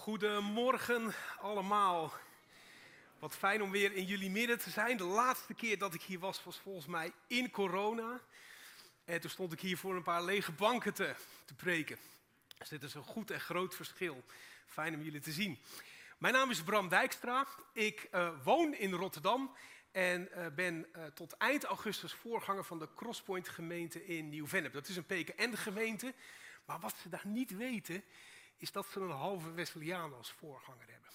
Goedemorgen allemaal. Wat fijn om weer in jullie midden te zijn. De laatste keer dat ik hier was, was volgens mij in corona. En toen stond ik hier voor een paar lege banken te, preken. Dus dit is een goed en groot verschil. Fijn om jullie te zien. Mijn naam is Bram Dijkstra. Ik uh, woon in Rotterdam en uh, ben uh, tot eind augustus voorganger van de Crosspoint gemeente in Nieuw-Vennep. Dat is een PKN-gemeente. Maar wat ze daar niet weten, is dat ze een halve Wesleyaan als voorganger hebben.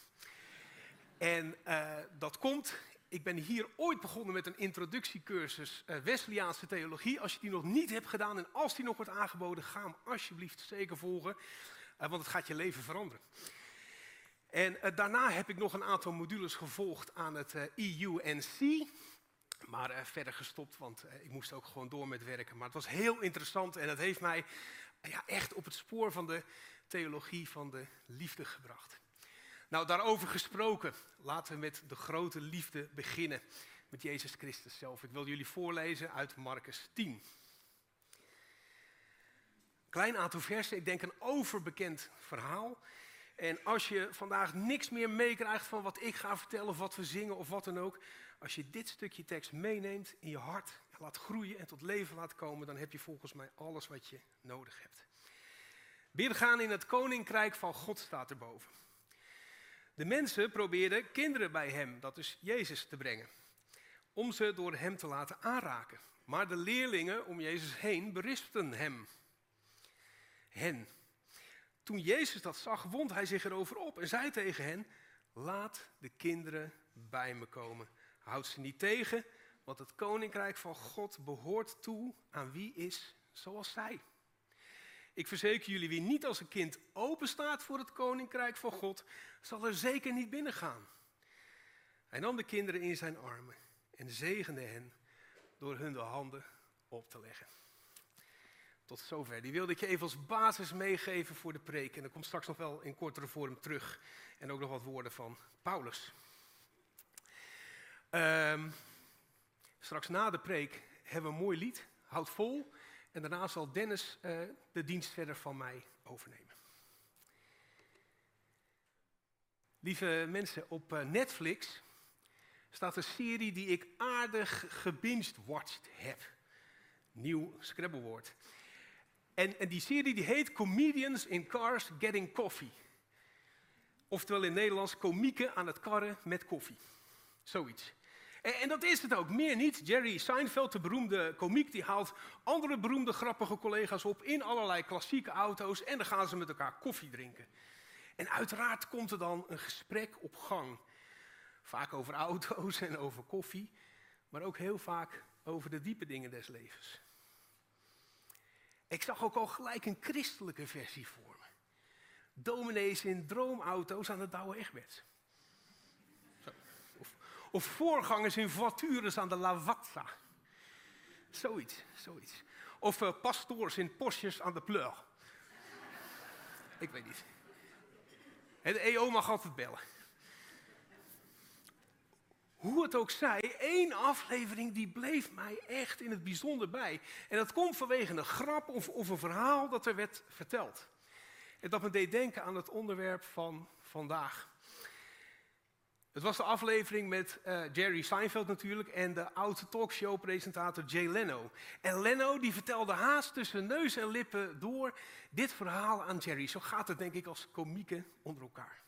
En uh, dat komt, ik ben hier ooit begonnen met een introductiecursus uh, Wesleyaanse theologie. Als je die nog niet hebt gedaan en als die nog wordt aangeboden, ga hem alsjeblieft zeker volgen, uh, want het gaat je leven veranderen. En daarna heb ik nog een aantal modules gevolgd aan het EUNC. Maar verder gestopt, want ik moest ook gewoon door met werken. Maar het was heel interessant en het heeft mij ja, echt op het spoor van de theologie van de liefde gebracht. Nou, daarover gesproken, laten we met de grote liefde beginnen. Met Jezus Christus zelf. Ik wil jullie voorlezen uit Marcus 10. Klein aantal versen, ik denk een overbekend verhaal. En als je vandaag niks meer meekrijgt van wat ik ga vertellen, of wat we zingen of wat dan ook. Als je dit stukje tekst meeneemt in je hart, laat groeien en tot leven laat komen, dan heb je volgens mij alles wat je nodig hebt. Binnengaan in het koninkrijk van God staat erboven. De mensen probeerden kinderen bij hem, dat is Jezus, te brengen. Om ze door hem te laten aanraken. Maar de leerlingen om Jezus heen berispten hem. Hen. Toen Jezus dat zag, wond hij zich erover op en zei tegen hen: Laat de kinderen bij me komen. Houd ze niet tegen, want het koninkrijk van God behoort toe aan wie is zoals zij. Ik verzeker jullie, wie niet als een kind openstaat voor het koninkrijk van God, zal er zeker niet binnengaan. Hij nam de kinderen in zijn armen en zegende hen door hun de handen op te leggen. Tot zover. Die wilde ik je even als basis meegeven voor de preek. En er komt straks nog wel in kortere vorm terug. En ook nog wat woorden van Paulus. Um, straks na de preek hebben we een mooi lied. Houd vol. En daarna zal Dennis uh, de dienst verder van mij overnemen. Lieve mensen, op uh, Netflix staat een serie die ik aardig gebinged-watched heb. Nieuw Scrabblewoord. En, en die serie die heet Comedians in Cars Getting Coffee. Oftewel in Nederlands, komieken aan het karren met koffie. Zoiets. En, en, dat is het ook, meer niet. Jerry Seinfeld, de beroemde komiek, die haalt andere beroemde grappige collega's op in allerlei klassieke auto's en dan gaan ze met elkaar koffie drinken. En uiteraard komt er dan een gesprek op gang. Vaak over auto's en over koffie, maar ook heel vaak over de diepe dingen des levens. Ik zag ook al gelijk een christelijke versie voor me. Dominees in droomauto's aan de Douwe Egberts. Of, voorgangers in voitures aan de Lavazza. Zoiets, zoiets. Of uh, pastoors in Porsches aan de Pleur. Ik weet niet. De EO mag altijd bellen. Hoe het ook zij, één aflevering die bleef mij echt in het bijzonder bij. En dat komt vanwege een grap of, of een verhaal dat er werd verteld. En dat me deed denken aan het onderwerp van vandaag. Het was de aflevering met uh, Jerry Seinfeld natuurlijk en de oude talkshow-presentator Jay Leno. En Leno die vertelde haast tussen neus en lippen door dit verhaal aan Jerry. Zo gaat het denk ik als komieken onder elkaar.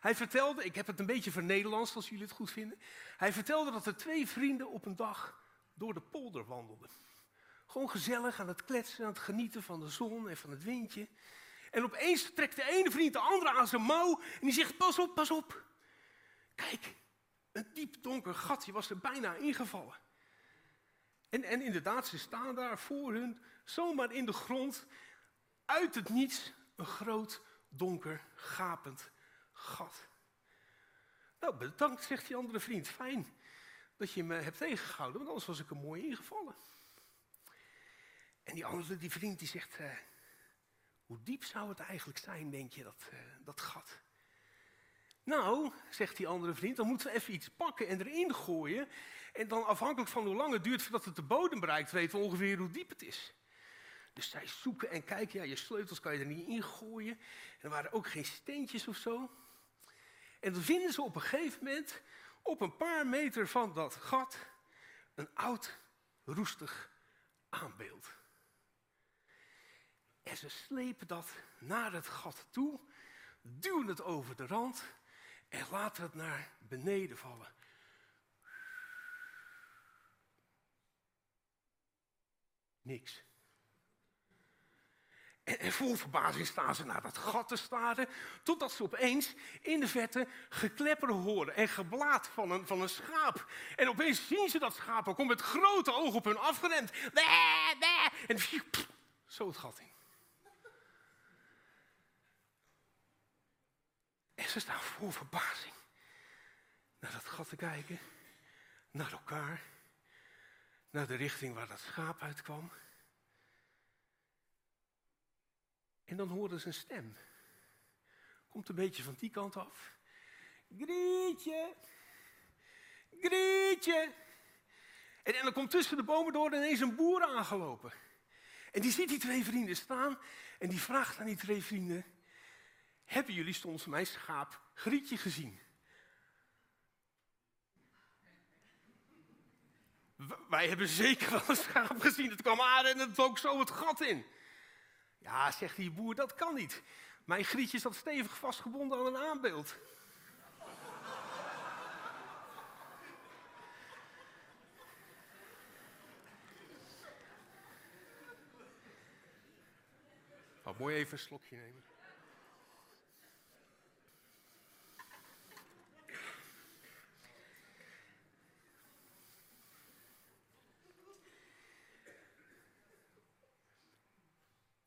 Hij vertelde, ik heb het een beetje vernederlandst als jullie het goed vinden. Hij vertelde dat er twee vrienden op een dag door de polder wandelden. Gewoon gezellig aan het kletsen, aan het genieten van de zon en van het windje. En opeens trekt de ene vriend de andere aan zijn mouw en die zegt, pas op, pas op. Kijk, een diep donker gatje was er bijna ingevallen. En, en inderdaad, ze staan daar voor hun, zomaar in de grond, uit het niets, een groot, donker, gapend gat. Nou, bedankt, zegt die andere vriend. Fijn dat je me hebt tegengehouden, want anders was ik er mooi ingevallen. En die andere, die vriend, die zegt, uh, hoe diep zou het eigenlijk zijn, denk je, dat, uh, dat gat? Nou, zegt die andere vriend, dan moeten we even iets pakken en erin gooien. En dan afhankelijk van hoe lang het duurt voordat het de bodem bereikt, weten we ongeveer hoe diep het is. Dus zij zoeken en kijken, ja, je sleutels kan je er niet in gooien. En er waren ook geen steentjes of zo. En dan vinden ze op een gegeven moment, op een paar meter van dat gat, een oud, roestig aanbeeld. En ze slepen dat naar het gat toe, duwen het over de rand en laten het naar beneden vallen. Niks. En, vol verbazing staan ze naar dat gat te staren, totdat ze opeens in de verte geklepper horen en geblaat van een, van een schaap. En opeens zien ze dat schaap ook met grote ogen op hun afgerend. En zo het gat in. En ze staan vol verbazing naar dat gat te kijken, naar elkaar, naar de richting waar dat schaap uitkwam. En dan horen ze een stem. Komt een beetje van die kant af. Grietje, Grietje. En, en dan komt tussen de bomen door ineens een boer aangelopen. En die ziet die twee vrienden staan en die vraagt aan die twee vrienden... Hebben jullie soms mijn schaap Grietje gezien? wij hebben zeker wel een schaap gezien. Het kwam aan en het ook zo het gat in. Ja, zegt die boer, dat kan niet. Mijn grietje zat stevig vastgebonden aan een aanbeeld. Oh, mooi even een slokje nemen.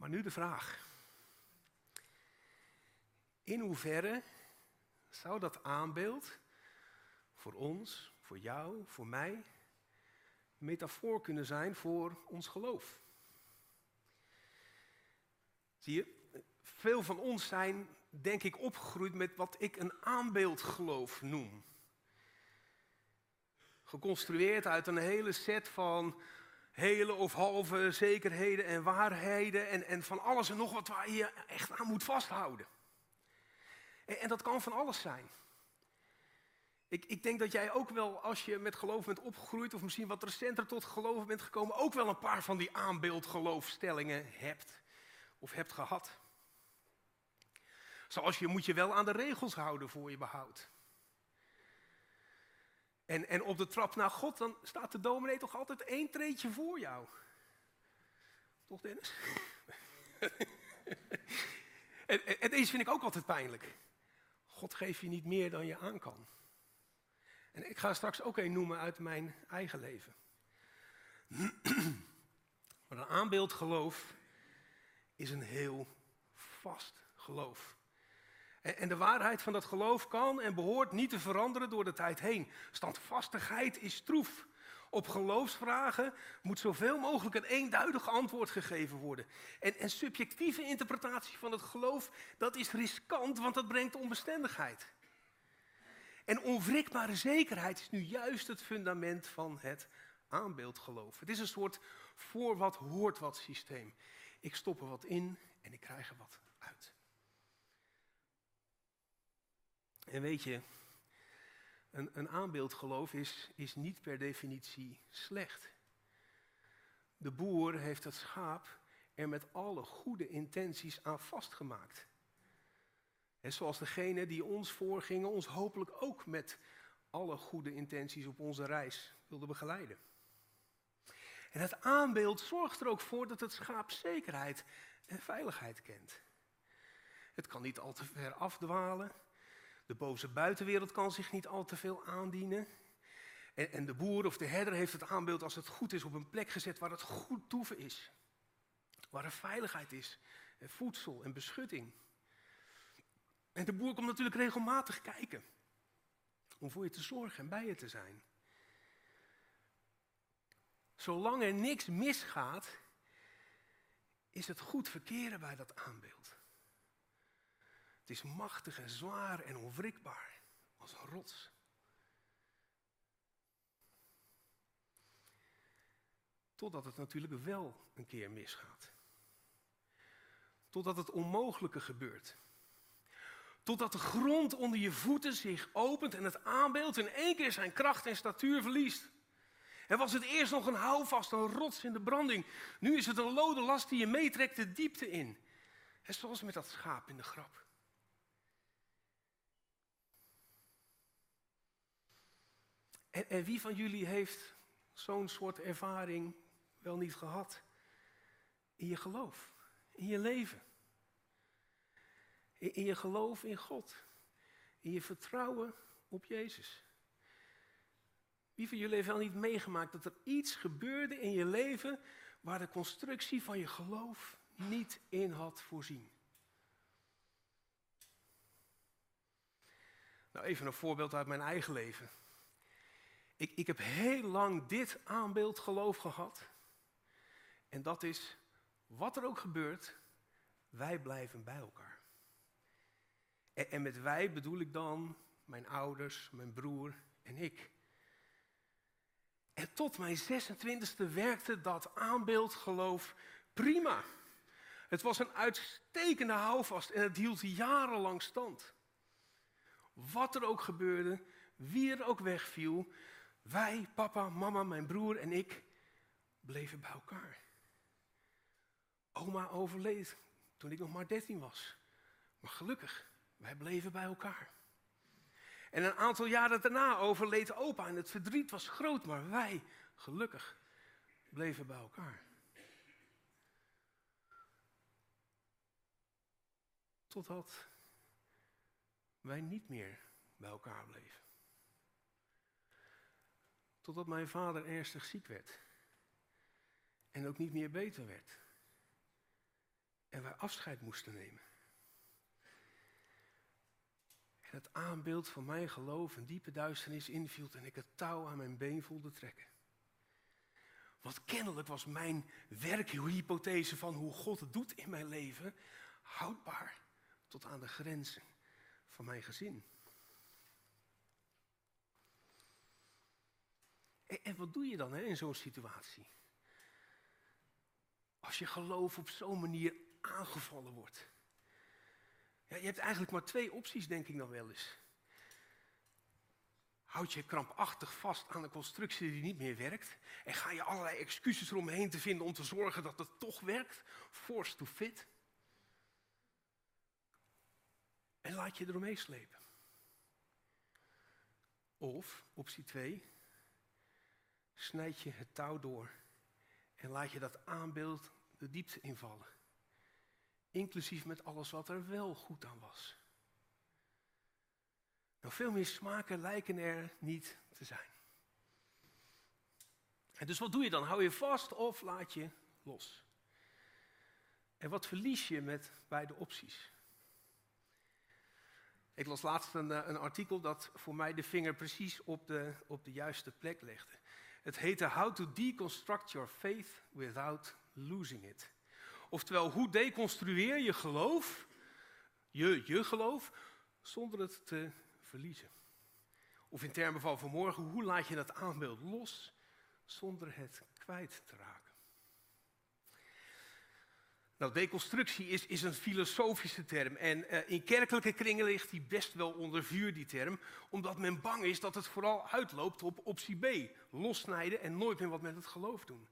Nu de vraag. In hoeverre zou dat aanbeeld voor ons, voor jou, voor mij, een metafoor kunnen zijn voor ons geloof? Zie je, veel van ons zijn, denk ik, opgegroeid met wat ik een aanbeeldgeloof noem. Geconstrueerd uit een hele set van hele of halve zekerheden en waarheden en, en van alles en nog wat waar je echt aan moet vasthouden. En, en dat kan van alles zijn. Ik, ik, denk dat jij ook wel, als je met geloof bent opgegroeid, of misschien wat recenter tot geloof bent gekomen, ook wel een paar van die aanbeeldgeloofstellingen hebt of hebt gehad. Zoals je moet je wel aan de regels houden voor je behoud. En, en op de trap naar God, dan staat de dominee toch altijd één treetje voor jou. Toch Dennis? en, en, deze vind ik ook altijd pijnlijk. God geeft je niet meer dan je aan kan. En ik ga straks ook een noemen uit mijn eigen leven. maar een aanbeeldgeloof is een heel vast geloof. En de waarheid van dat geloof kan en behoort niet te veranderen door de tijd heen. Standvastigheid is troef. Op geloofsvragen moet zoveel mogelijk een eenduidig antwoord gegeven worden. En, en subjectieve interpretatie van het geloof, dat is riskant, want dat brengt onbestendigheid. En onwrikbare zekerheid is nu juist het fundament van het aanbeeldgeloof. Het is een soort voor wat hoort wat systeem. Ik stop er wat in en ik krijg er wat uit. En weet je, een, een aanbeeldgeloof is, is niet per definitie slecht. De boer heeft het schaap er met alle goede intenties aan vastgemaakt. En zoals degene die ons voorgingen ons hopelijk ook met alle goede intenties op onze reis wilden begeleiden. En het aanbeeld zorgt er ook voor dat het schaap zekerheid en veiligheid kent. Het kan niet al te ver afdwalen. De boze buitenwereld kan zich niet al te veel aandienen. En, en de boer of de herder heeft het aanbeeld als het goed is op een plek gezet waar het goed toeven is. Waar er veiligheid is, en voedsel en beschutting. En de boer komt natuurlijk regelmatig kijken om voor je te zorgen en bij je te zijn. Zolang er niks misgaat, is het goed verkeren bij dat aanbeeld. Het is machtig en zwaar en onwrikbaar als een rots. Totdat het natuurlijk wel een keer misgaat. Totdat het onmogelijke gebeurt. Totdat de grond onder je voeten zich opent en het aanbeeld in één keer zijn kracht en statuur verliest. En was het eerst nog een houvast, een rots in de branding. Nu is het een lode last die je meetrekt de diepte in. En zoals met dat schaap in de grap. En, wie van jullie heeft zo'n soort ervaring wel niet gehad? In je geloof, in je leven. In, in je geloof in God. In je vertrouwen op Jezus. Wie van jullie heeft wel niet meegemaakt dat er iets gebeurde in je leven waar de constructie van je geloof niet in had voorzien? Nou, even een voorbeeld uit mijn eigen leven. Ik, ik heb heel lang dit aanbeeld geloof gehad. En dat is, wat er ook gebeurt, wij blijven bij elkaar. En, en met wij bedoel ik dan mijn ouders, mijn broer en ik. En tot mijn 26e werkte dat aanbeeldgeloof prima. Het was een uitstekende houvast en het hield jarenlang stand. Wat er ook gebeurde, wie er ook wegviel, wij, papa, mama, mijn broer en ik bleven bij elkaar. Oma overleed toen ik nog maar 13 was. Maar gelukkig, wij bleven bij elkaar. En een aantal jaren daarna overleed opa en het verdriet was groot, maar wij, gelukkig, bleven bij elkaar. Totdat wij niet meer bij elkaar bleven. Totdat mijn vader ernstig ziek werd. En ook niet meer beter werd. En wij afscheid moesten nemen. En het aanbeeld van mijn geloof een diepe duisternis inviel en ik het touw aan mijn been voelde trekken. Want kennelijk was mijn werkhypothese van hoe God het doet in mijn leven houdbaar tot aan de grenzen van mijn gezin. En, wat doe je dan hè, in zo'n situatie? Als je geloof op zo'n manier aangevallen wordt. Ja, je hebt eigenlijk maar twee opties, denk ik dan wel eens. Houd je krampachtig vast aan een constructie die niet meer werkt en ga je allerlei excuses eromheen te vinden om te zorgen dat het toch werkt, force to fit. En laat je eromheen slepen. Of, optie 2, snijd je het touw door en laat je dat aanbeeld de diepte invallen. Inclusief met alles wat er wel goed aan was. Nou, veel meer smaken lijken er niet te zijn. En dus wat doe je dan? Hou je vast of laat je los? En wat verlies je met beide opties? Ik las laatst een, eh, een, artikel dat voor mij de vinger precies op de, op de juiste plek legde. Het heette How to Deconstruct Your Faith Without Losing It. Oftewel, hoe deconstrueer je geloof, je, je geloof, zonder het te verliezen? Of in termen van vanmorgen, hoe laat je dat aanbeeld los zonder het kwijt te raken? Nou, deconstructie is, is een filosofische term en uh, in kerkelijke kringen ligt die best wel onder vuur, die term, omdat men bang is dat het vooral uitloopt op optie B, lossnijden en nooit meer wat met het geloof doen.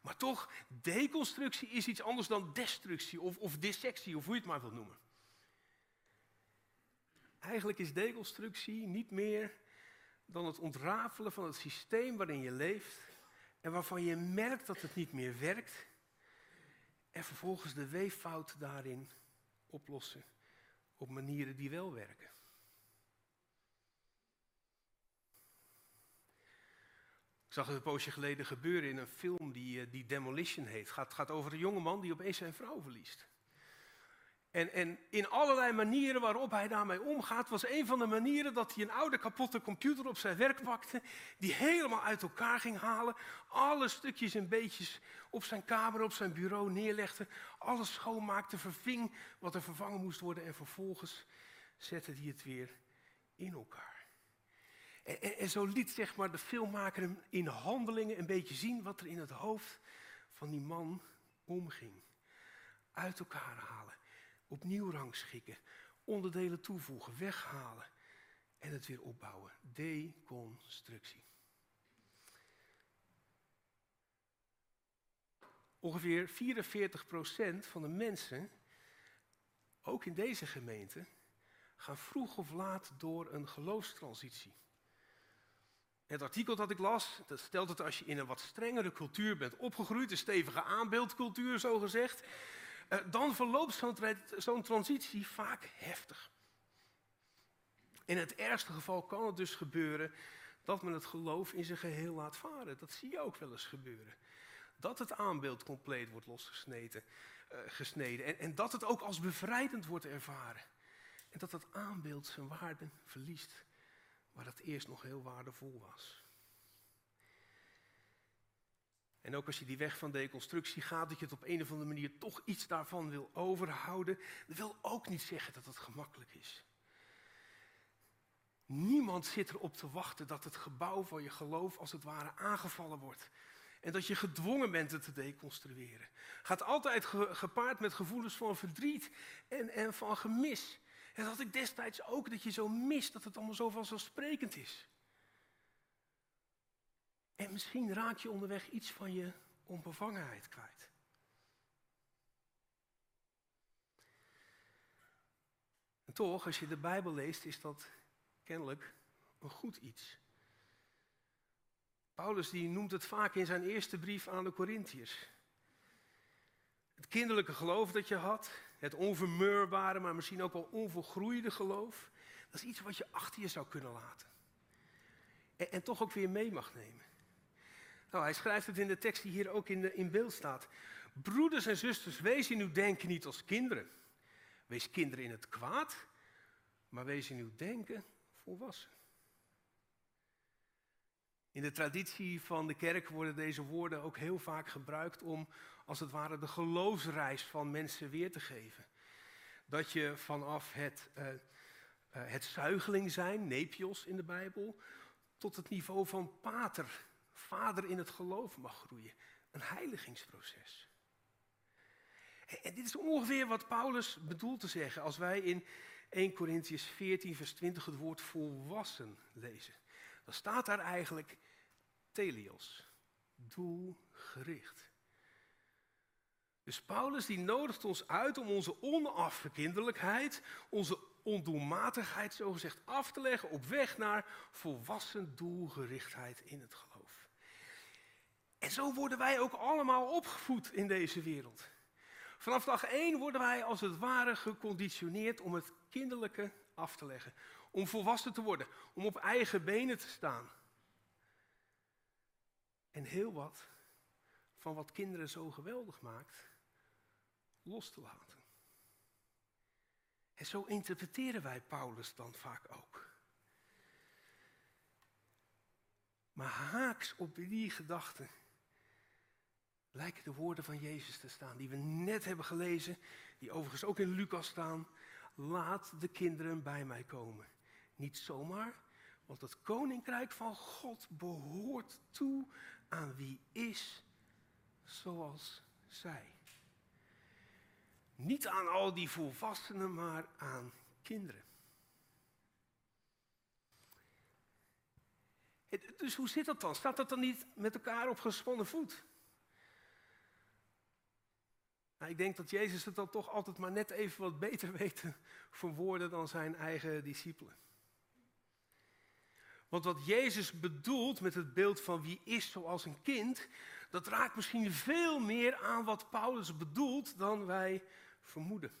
Maar toch, deconstructie is iets anders dan destructie of, of dissectie, of hoe je het maar wilt noemen. Eigenlijk is deconstructie niet meer dan het ontrafelen van het systeem waarin je leeft en waarvan je merkt dat het niet meer werkt en vervolgens de weeffout daarin oplossen op manieren die wel werken. Ik zag het een poosje geleden gebeuren in een film die, eh, die Demolition heet. Het gaat, gaat over een jongeman die opeens zijn vrouw verliest. En, en in allerlei manieren waarop hij daarmee omgaat, was een van de manieren dat hij een oude kapotte computer op zijn werk pakte, die helemaal uit elkaar ging halen, alle stukjes en beetjes op zijn kamer, op zijn bureau neerlegde, alles schoonmaakte, verving wat er vervangen moest worden en vervolgens zette hij het weer in elkaar. En, en, en zo liet zeg maar, de filmmaker hem in handelingen een beetje zien wat er in het hoofd van die man omging. Uit elkaar halen opnieuw rangschikken, onderdelen toevoegen, weghalen en het weer opbouwen. Deconstructie. Ongeveer 44% van de mensen, ook in deze gemeente, gaan vroeg of laat door een geloofstransitie. Het artikel dat ik las, dat stelt dat als je in een wat strengere cultuur bent opgegroeid, een stevige aanbeeldcultuur zo gezegd, dan verloopt zo'n transitie vaak heftig. In het ergste geval kan het dus gebeuren dat men het geloof in zijn geheel laat varen. Dat zie je ook wel eens gebeuren. Dat het aanbeeld compleet wordt losgesneden. Uh, gesneden. En, en dat het ook als bevrijdend wordt ervaren. En dat het aanbeeld zijn waarde verliest, waar het eerst nog heel waardevol was. En ook als je die weg van deconstructie gaat, dat je het op een of andere manier toch iets daarvan wil overhouden, dat wil ook niet zeggen dat het gemakkelijk is. Niemand zit erop te wachten dat het gebouw van je geloof als het ware aangevallen wordt. En dat je gedwongen bent het te deconstrueren. Gaat altijd gepaard met gevoelens van verdriet en, en van gemis. En dat had ik destijds ook, dat je zo mist dat het allemaal zo vanzelfsprekend is. En misschien raak je onderweg iets van je onbevangenheid kwijt. En toch, als je de Bijbel leest, is dat kennelijk een goed iets. Paulus die noemt het vaak in zijn eerste brief aan de Corinthiërs. Het kinderlijke geloof dat je had, het onvermeurbare, maar misschien ook wel onvolgroeide geloof, dat is iets wat je achter je zou kunnen laten. En, en toch ook weer mee mag nemen. Nou, hij schrijft het in de tekst die hier ook in, in beeld staat. Broeders en zusters, wees in uw denken niet als kinderen. Wees kinderen in het kwaad, maar wees in uw denken volwassen. In de traditie van de kerk worden deze woorden ook heel vaak gebruikt om, als het ware, de geloofsreis van mensen weer te geven. Dat je vanaf het, uh, uh, het zuigeling zijn, nepios in de Bijbel, tot het niveau van pater, vader in het geloof mag groeien. Een heiligingsproces. En dit is ongeveer wat Paulus bedoelt te zeggen als wij in 1 Corinthians 14, vers 20 het woord volwassen lezen. Dan staat daar eigenlijk telios, doelgericht. Dus Paulus die nodigt ons uit om onze onafverkinderlijkheid, onze ondoelmatigheid zogezegd af te leggen op weg naar volwassen doelgerichtheid in het geloof. En zo worden wij ook allemaal opgevoed in deze wereld. Vanaf dag 1 worden wij als het ware geconditioneerd om het kinderlijke af te leggen. Om volwassen te worden, om op eigen benen te staan. En heel wat van wat kinderen zo geweldig maakt, los te laten. En zo interpreteren wij Paulus dan vaak ook. Maar haaks op die gedachten lijken de woorden van Jezus te staan, die we net hebben gelezen, die overigens ook in Lucas staan. Laat de kinderen bij mij komen. Niet zomaar, want het koninkrijk van God behoort toe aan wie is zoals zij. Niet aan al die volwassenen, maar aan kinderen. Dus hoe zit dat dan? Staat dat dan niet met elkaar op gespannen voet? Nou, ik denk dat Jezus het dan toch altijd maar net even wat beter weet te verwoorden dan zijn eigen discipelen. Want wat Jezus bedoelt met het beeld van wie is zoals een kind, dat raakt misschien veel meer aan wat Paulus bedoelt dan wij vermoeden.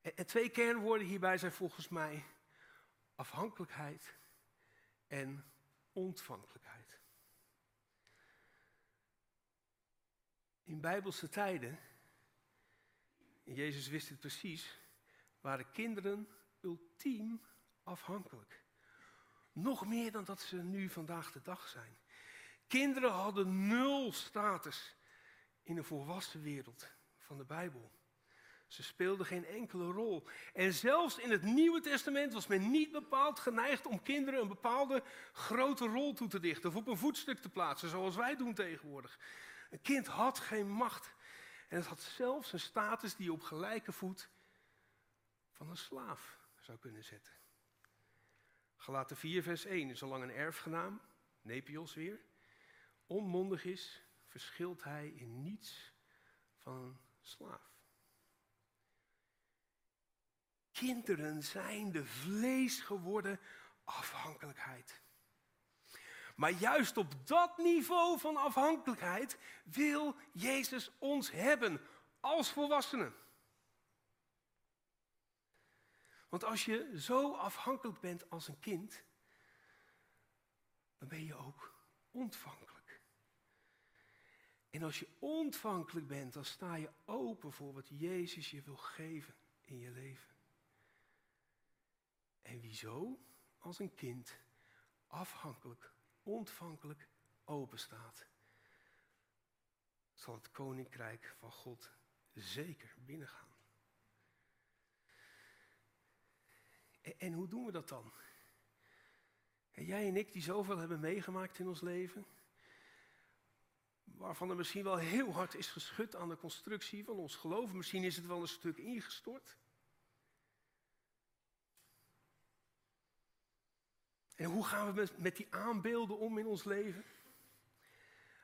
En twee kernwoorden hierbij zijn volgens mij afhankelijkheid en ontvankelijkheid. In bijbelse tijden, en Jezus wist het precies, waren kinderen ultiem afhankelijk. Nog meer dan dat ze nu vandaag de dag zijn. Kinderen hadden nul status in de volwassen wereld van de Bijbel. Ze speelden geen enkele rol. En zelfs in het Nieuwe Testament was men niet bepaald geneigd om kinderen een bepaalde grote rol toe te dichten of op een voetstuk te plaatsen, zoals wij doen tegenwoordig. Een kind had geen macht. En het had zelfs een status die je op gelijke voet van een slaaf zou kunnen zetten. Galaten 4, vers 1. Zolang een erfgenaam, Nepios weer, onmondig is, verschilt hij in niets van een slaaf. Kinderen zijn de vlees geworden afhankelijkheid. Maar juist op dat niveau van afhankelijkheid wil Jezus ons hebben als volwassenen. Want als je zo afhankelijk bent als een kind, dan ben je ook ontvankelijk. En als je ontvankelijk bent, dan sta je open voor wat Jezus je wil geven in je leven. En wie zo als een kind afhankelijk, ontvankelijk open staat, zal het koninkrijk van God zeker binnengaan. En, hoe doen we dat dan? Jij en ik die zoveel hebben meegemaakt in ons leven, waarvan er misschien wel heel hard is geschud aan de constructie van ons geloof, misschien is het wel een stuk ingestort. En hoe gaan we met, die aanbeelden om in ons leven?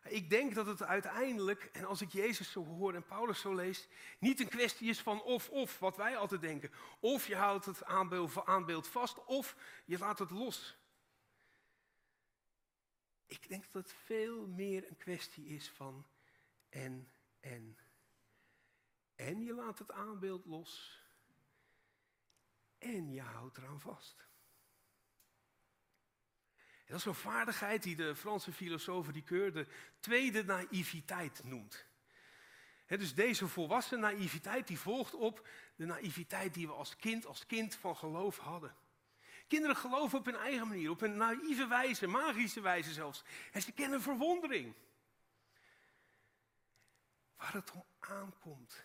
Ik denk dat het uiteindelijk, en als ik Jezus zo hoor en Paulus zo lees, niet een kwestie is van of-of, wat wij altijd denken. Of je houdt het aanbeeld, aanbeeld vast, of je laat het los. Ik denk dat het veel meer een kwestie is van en, en. En je laat het aanbeeld los. En je houdt eraan vast dat is een vaardigheid die de Franse filosoof Ricoeur de tweede naïviteit noemt. dus deze volwassen naïviteit die volgt op de naïviteit die we als kind, als kind van geloof hadden. Kinderen geloven op hun eigen manier, op een naïeve wijze, magische wijze zelfs. En ze kennen verwondering. Waar het om aankomt,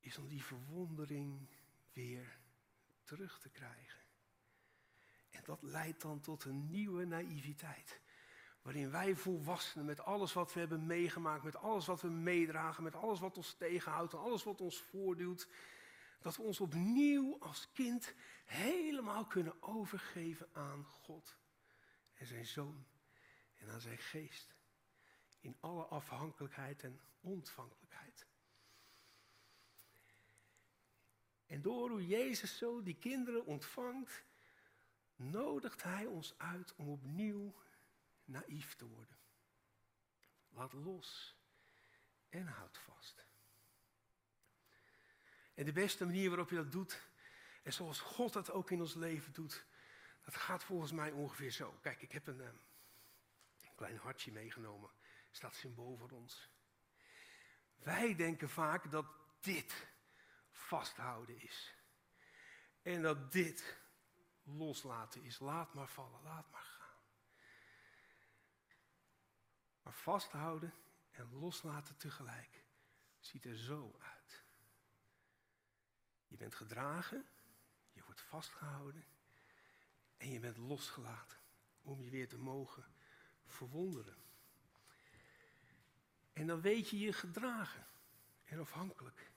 is om die verwondering weer terug te krijgen. En dat leidt dan tot een nieuwe naïviteit. Waarin wij volwassenen met alles wat we hebben meegemaakt, met alles wat we meedragen, met alles wat ons tegenhoudt en alles wat ons voorduwt, dat we ons opnieuw als kind helemaal kunnen overgeven aan God en zijn Zoon en aan zijn geest. In alle afhankelijkheid en ontvankelijkheid. En door hoe Jezus zo die kinderen ontvangt, nodigt Hij ons uit om opnieuw naïef te worden. Laat los en houd vast. En de beste manier waarop je dat doet, en zoals God dat ook in ons leven doet, dat gaat volgens mij ongeveer zo. Kijk, ik heb een, eh, een klein hartje meegenomen. Staat symbool voor ons. Wij denken vaak dat dit vasthouden is. En dat dit loslaten is. Laat maar vallen, laat maar gaan. Maar vasthouden en loslaten tegelijk ziet er zo uit. Je bent gedragen, je wordt vastgehouden en je bent losgelaten om je weer te mogen verwonderen. En dan weet je je gedragen en afhankelijk.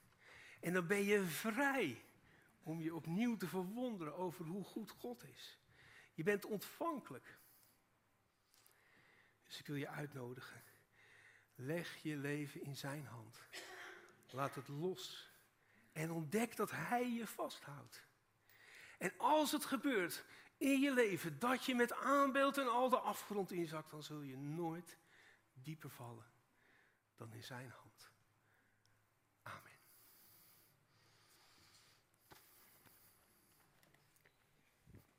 En dan ben je vrij om je opnieuw te verwonderen over hoe goed God is. Je bent ontvankelijk. Dus ik wil je uitnodigen. Leg je leven in zijn hand. Laat het los. En ontdek dat hij je vasthoudt. En als het gebeurt in je leven dat je met aanbeeld en al de afgrond inzakt, dan zul je nooit dieper vallen dan in zijn hand.